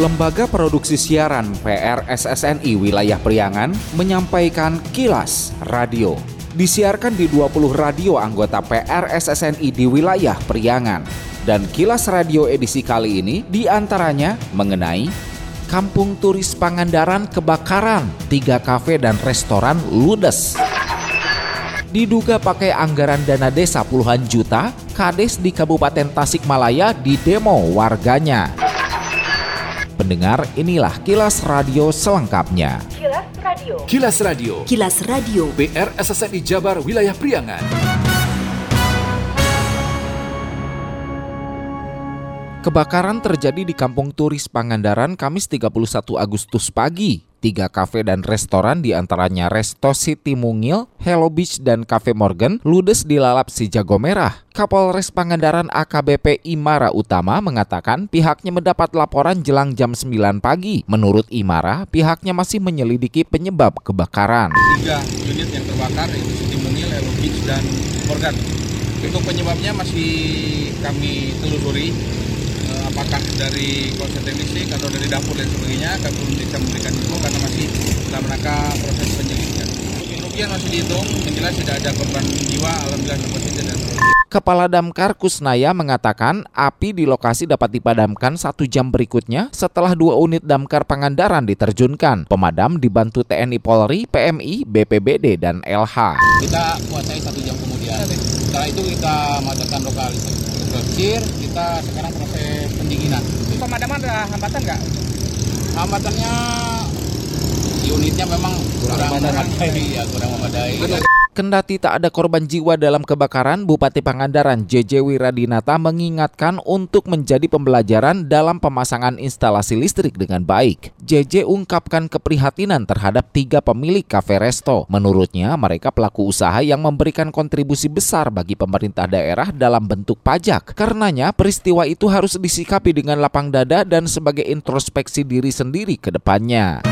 Lembaga Produksi Siaran PRSSNI Wilayah Priangan menyampaikan kilas radio. Disiarkan di 20 radio anggota PRSSNI di wilayah Priangan. Dan kilas radio edisi kali ini di antaranya mengenai Kampung Turis Pangandaran kebakaran, tiga kafe dan restoran ludes. Diduga pakai anggaran dana desa puluhan juta, Kades di Kabupaten Tasikmalaya didemo warganya. Pendengar, inilah kilas radio selengkapnya. Kilas Radio. Kilas Radio. Kilas Radio. PR SSNI Jabar Wilayah Priangan. Kebakaran terjadi di Kampung Turis Pangandaran Kamis 31 Agustus pagi. Tiga kafe dan restoran di antaranya Resto City Mungil, Hello Beach, dan Cafe Morgan ludes dilalap si jago merah. Kapolres Pangandaran AKBP Imara Utama mengatakan pihaknya mendapat laporan jelang jam 9 pagi. Menurut Imara, pihaknya masih menyelidiki penyebab kebakaran. Tiga unit yang terbakar itu City Mungil, Hello Beach, dan Morgan. Untuk penyebabnya masih kami telusuri apakah dari konsultan listrik atau dari dapur dan sebagainya kami belum bisa memberikan info karena masih dalam rangka proses penyelidikan. Kerugian masih dihitung, yang jelas tidak ada korban jiwa, alhamdulillah sini dan Kepala Damkar Kusnaya mengatakan api di lokasi dapat dipadamkan satu jam berikutnya setelah dua unit damkar Pangandaran diterjunkan. Pemadam dibantu TNI Polri, PMI, BPBD, dan LH. kita kuasai satu jam kemudian. Setelah itu kita madakan lokalisasi kecil, kita sekarang proses pendinginan. Pemadaman ada hambatan nggak? Hambatannya unitnya memang kurang memadai, ya kurang memadai. Kendati tak ada korban jiwa dalam kebakaran, Bupati Pangandaran JJ Wiradinata mengingatkan untuk menjadi pembelajaran dalam pemasangan instalasi listrik dengan baik. JJ ungkapkan keprihatinan terhadap tiga pemilik kafe resto. Menurutnya, mereka pelaku usaha yang memberikan kontribusi besar bagi pemerintah daerah dalam bentuk pajak. Karenanya, peristiwa itu harus disikapi dengan lapang dada dan sebagai introspeksi diri sendiri ke depannya.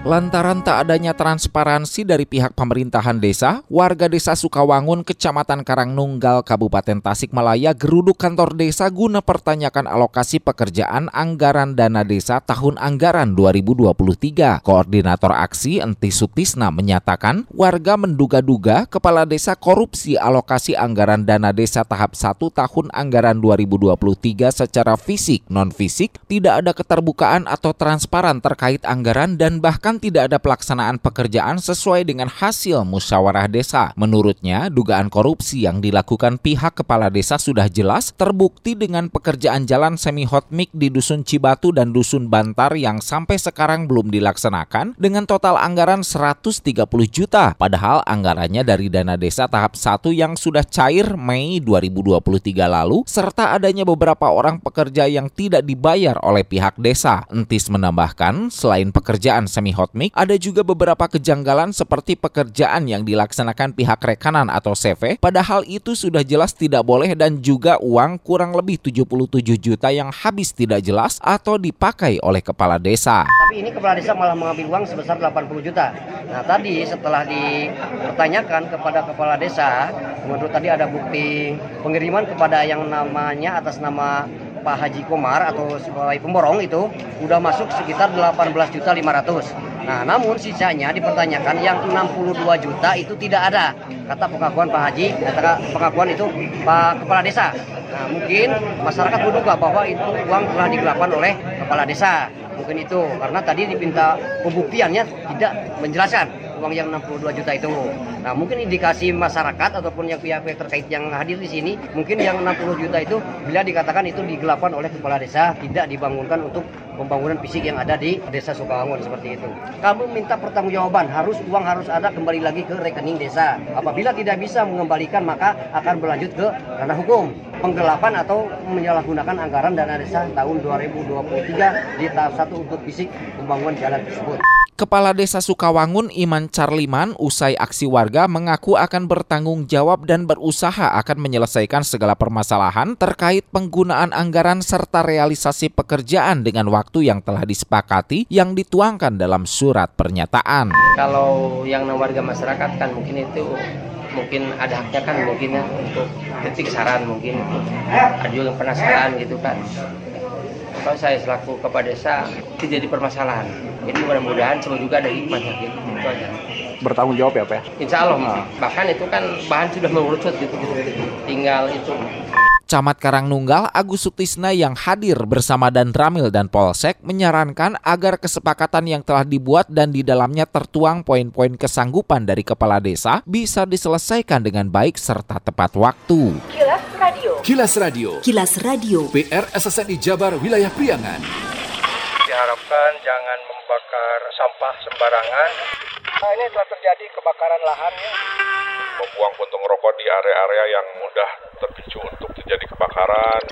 Lantaran tak adanya transparansi dari pihak pemerintahan desa, warga desa Sukawangun, Kecamatan Karangnunggal, Kabupaten Tasikmalaya geruduk kantor desa guna pertanyakan alokasi pekerjaan anggaran dana desa tahun anggaran 2023. Koordinator aksi Enti Sutisna menyatakan warga menduga-duga kepala desa korupsi alokasi anggaran dana desa tahap 1 tahun anggaran 2023 secara fisik, non-fisik, tidak ada keterbukaan atau transparan terkait anggaran dan bahkan tidak ada pelaksanaan pekerjaan sesuai dengan hasil musyawarah desa. Menurutnya, dugaan korupsi yang dilakukan pihak kepala desa sudah jelas terbukti dengan pekerjaan jalan semi hot mix di Dusun Cibatu dan Dusun Bantar yang sampai sekarang belum dilaksanakan dengan total anggaran 130 juta. Padahal anggarannya dari dana desa tahap 1 yang sudah cair Mei 2023 lalu serta adanya beberapa orang pekerja yang tidak dibayar oleh pihak desa. Entis menambahkan, selain pekerjaan semi hot mic, ada juga beberapa kejanggalan seperti pekerjaan yang dilaksanakan pihak rekanan atau CV, padahal itu sudah jelas tidak boleh dan juga uang kurang lebih 77 juta yang habis tidak jelas atau dipakai oleh kepala desa. Tapi ini kepala desa malah mengambil uang sebesar 80 juta. Nah tadi setelah dipertanyakan kepada kepala desa, menurut tadi ada bukti pengiriman kepada yang namanya atas nama Pak Haji Komar atau sebagai pemborong itu udah masuk sekitar 18 juta 500. Nah, namun sisanya dipertanyakan yang 62 juta itu tidak ada. Kata pengakuan Pak Haji, kata pengakuan itu Pak Kepala Desa. Nah, mungkin masyarakat menduga bahwa itu uang telah digelapkan oleh Kepala Desa. Mungkin itu karena tadi diminta pembuktiannya tidak menjelaskan uang yang 62 juta itu. Nah, mungkin indikasi masyarakat ataupun yang pihak-pihak terkait yang hadir di sini, mungkin yang 60 juta itu bila dikatakan itu digelapkan oleh kepala desa, tidak dibangunkan untuk pembangunan fisik yang ada di desa Sukawangun seperti itu. Kami minta pertanggungjawaban, harus uang harus ada kembali lagi ke rekening desa. Apabila tidak bisa mengembalikan maka akan berlanjut ke ranah hukum. Penggelapan atau menyalahgunakan anggaran dana desa tahun 2023 di tahap 1 untuk fisik pembangunan jalan tersebut. Kepala Desa Sukawangun Iman Carliman usai aksi warga mengaku akan bertanggung jawab dan berusaha akan menyelesaikan segala permasalahan terkait penggunaan anggaran serta realisasi pekerjaan dengan waktu yang telah disepakati yang dituangkan dalam surat pernyataan. Kalau yang warga masyarakat kan mungkin itu mungkin ada haknya kan mungkin ya untuk kritik saran mungkin yang penasaran gitu kan kalau saya selaku kepala desa tidak jadi permasalahan. Jadi mudah-mudahan semua juga ada hikmahnya gitu itu aja bertanggung jawab ya Pak ya? Insya Allah. Bahkan itu kan bahan sudah mengerucut gitu, gitu. Tinggal itu. Camat Karangnunggal Agus Sutisna yang hadir bersama Dan Ramil dan Polsek menyarankan agar kesepakatan yang telah dibuat dan di dalamnya tertuang poin-poin kesanggupan dari kepala desa bisa diselesaikan dengan baik serta tepat waktu. Kilas Radio. Kilas Radio. PR SSNI Jabar Wilayah Priangan. Diharapkan jangan membakar sampah sembarangan. Nah, ini telah terjadi kebakaran lahan ya. Membuang puntung rokok di area-area yang mudah terpicu untuk terjadi kebakaran.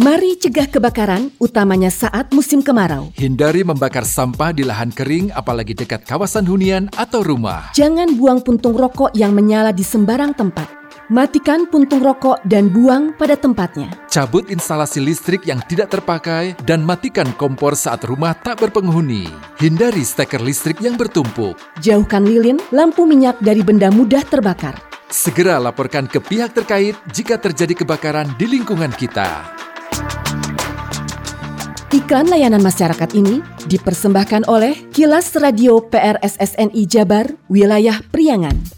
Mari cegah kebakaran, utamanya saat musim kemarau. Hindari membakar sampah di lahan kering, apalagi dekat kawasan hunian atau rumah. Jangan buang puntung rokok yang menyala di sembarang tempat. Matikan puntung rokok dan buang pada tempatnya. Cabut instalasi listrik yang tidak terpakai dan matikan kompor saat rumah tak berpenghuni. Hindari steker listrik yang bertumpuk. Jauhkan lilin, lampu minyak dari benda mudah terbakar. Segera laporkan ke pihak terkait jika terjadi kebakaran di lingkungan kita. Iklan layanan masyarakat ini dipersembahkan oleh Kilas Radio PRSSNI Jabar, Wilayah Priangan.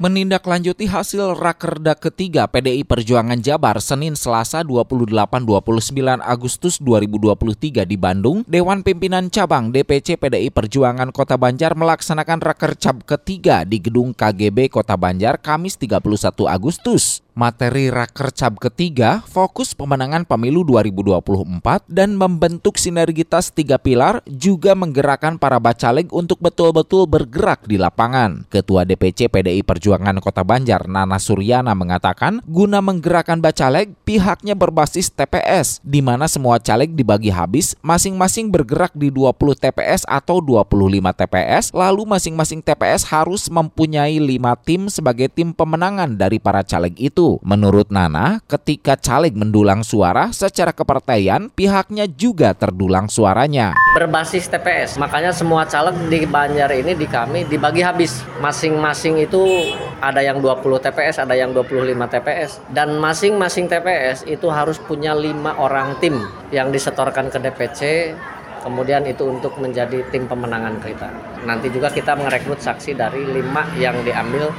menindaklanjuti hasil Rakerda ketiga PDI Perjuangan Jabar Senin Selasa 28-29 Agustus 2023 di Bandung, Dewan Pimpinan Cabang DPC PDI Perjuangan Kota Banjar melaksanakan Rakercap ketiga di Gedung KGB Kota Banjar Kamis 31 Agustus. Materi Rakercap ketiga fokus pemenangan pemilu 2024 dan membentuk sinergitas tiga pilar juga menggerakkan para bacaleg untuk betul-betul bergerak di lapangan. Ketua DPC PDI Perjuangan Kota Banjar Nana Suryana mengatakan guna menggerakkan bacaleg pihaknya berbasis TPS di mana semua caleg dibagi habis masing-masing bergerak di 20 TPS atau 25 TPS lalu masing-masing TPS harus mempunyai 5 tim sebagai tim pemenangan dari para caleg itu. Menurut Nana, ketika caleg mendulang suara secara kepartaian, pihaknya juga terdulang suaranya. Berbasis TPS, makanya semua caleg di Banjar ini di kami dibagi habis. Masing-masing itu ada yang 20 TPS, ada yang 25 TPS. Dan masing-masing TPS itu harus punya lima orang tim yang disetorkan ke DPC kemudian itu untuk menjadi tim pemenangan kita. Nanti juga kita merekrut saksi dari lima yang diambil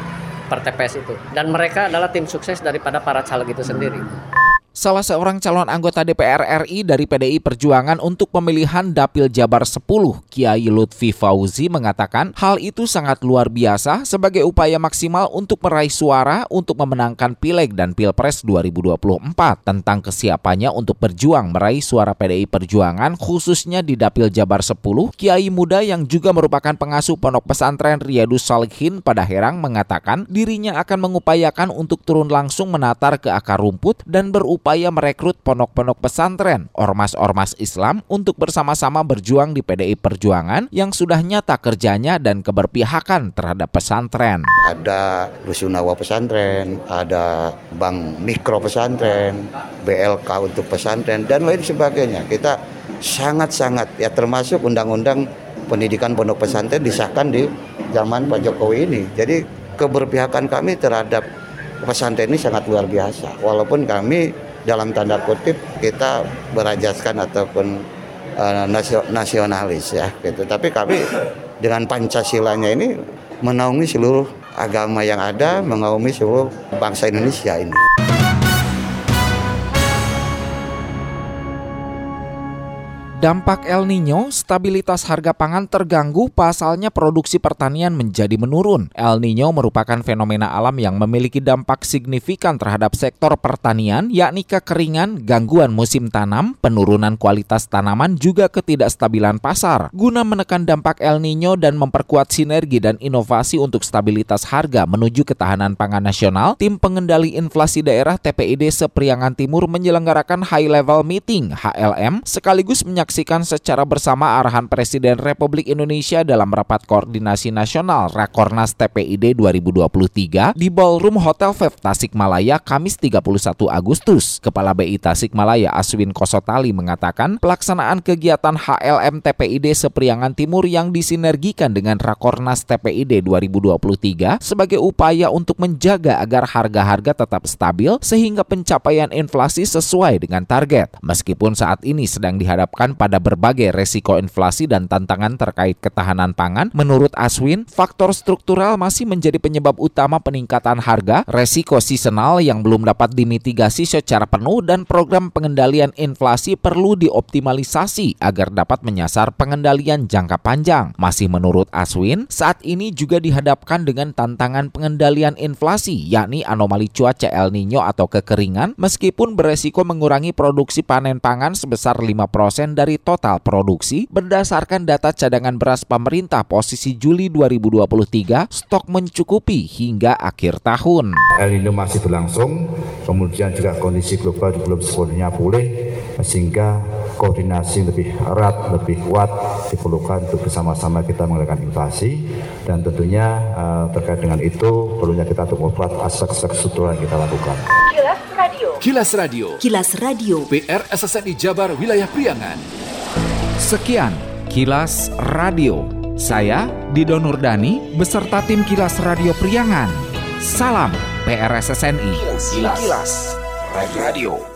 per TPS itu. Dan mereka adalah tim sukses daripada para caleg itu sendiri. Salah seorang calon anggota DPR RI dari PDI Perjuangan untuk pemilihan Dapil Jabar 10, Kiai Lutfi Fauzi mengatakan hal itu sangat luar biasa sebagai upaya maksimal untuk meraih suara untuk memenangkan Pileg dan Pilpres 2024 tentang kesiapannya untuk berjuang meraih suara PDI Perjuangan khususnya di Dapil Jabar 10, Kiai muda yang juga merupakan pengasuh pondok pesantren Riyadus Salihin pada Herang mengatakan dirinya akan mengupayakan untuk turun langsung menatar ke akar rumput dan berupaya upaya merekrut pondok-pondok pesantren, ormas-ormas Islam untuk bersama-sama berjuang di PDI Perjuangan yang sudah nyata kerjanya dan keberpihakan terhadap pesantren. Ada Rusunawa pesantren, ada Bank Mikro pesantren, BLK untuk pesantren dan lain sebagainya. Kita sangat-sangat ya termasuk undang-undang pendidikan pondok pesantren disahkan di zaman Pak Jokowi ini. Jadi keberpihakan kami terhadap pesantren ini sangat luar biasa. Walaupun kami dalam tanda kutip kita berajaskan ataupun uh, nasionalis ya gitu. Tapi kami dengan Pancasilanya ini menaungi seluruh agama yang ada, menaungi seluruh bangsa Indonesia ini. Dampak El Nino, stabilitas harga pangan terganggu, pasalnya produksi pertanian menjadi menurun. El Nino merupakan fenomena alam yang memiliki dampak signifikan terhadap sektor pertanian, yakni kekeringan, gangguan musim tanam, penurunan kualitas tanaman, juga ketidakstabilan pasar. Guna menekan dampak El Nino dan memperkuat sinergi dan inovasi untuk stabilitas harga menuju ketahanan pangan nasional, tim pengendali inflasi daerah TPID Sepriangan Timur menyelenggarakan High Level Meeting HLM sekaligus menyaksikan menyaksikan secara bersama arahan Presiden Republik Indonesia dalam rapat koordinasi nasional Rakornas TPID 2023 di Ballroom Hotel Vev Tasikmalaya Kamis 31 Agustus. Kepala BI Tasikmalaya Aswin Kosotali mengatakan pelaksanaan kegiatan HLM TPID Sepriangan Timur yang disinergikan dengan Rakornas TPID 2023 sebagai upaya untuk menjaga agar harga-harga tetap stabil sehingga pencapaian inflasi sesuai dengan target. Meskipun saat ini sedang dihadapkan pada berbagai resiko inflasi dan tantangan terkait ketahanan pangan, menurut Aswin, faktor struktural masih menjadi penyebab utama peningkatan harga, resiko seasonal yang belum dapat dimitigasi secara penuh dan program pengendalian inflasi perlu dioptimalisasi agar dapat menyasar pengendalian jangka panjang. Masih menurut Aswin, saat ini juga dihadapkan dengan tantangan pengendalian inflasi, yakni anomali cuaca El Nino atau kekeringan, meskipun beresiko mengurangi produksi panen pangan sebesar 5% dari dari total produksi berdasarkan data cadangan beras pemerintah posisi Juli 2023 stok mencukupi hingga akhir tahun. El Nino masih berlangsung, kemudian juga kondisi global belum sepenuhnya pulih sehingga koordinasi lebih erat, lebih kuat diperlukan untuk bersama-sama kita mengendalikan inflasi dan tentunya uh, terkait dengan itu perlunya kita untuk membuat aspek-aspek struktural yang kita lakukan. Kilas Radio. Kilas Radio. PR SSNI Jabar Wilayah Priangan. Sekian Kilas Radio. Saya Dido Nurdani beserta tim Kilas Radio Priangan. Salam PRSSNI. Kilas, Kilas. Kilas. Radio.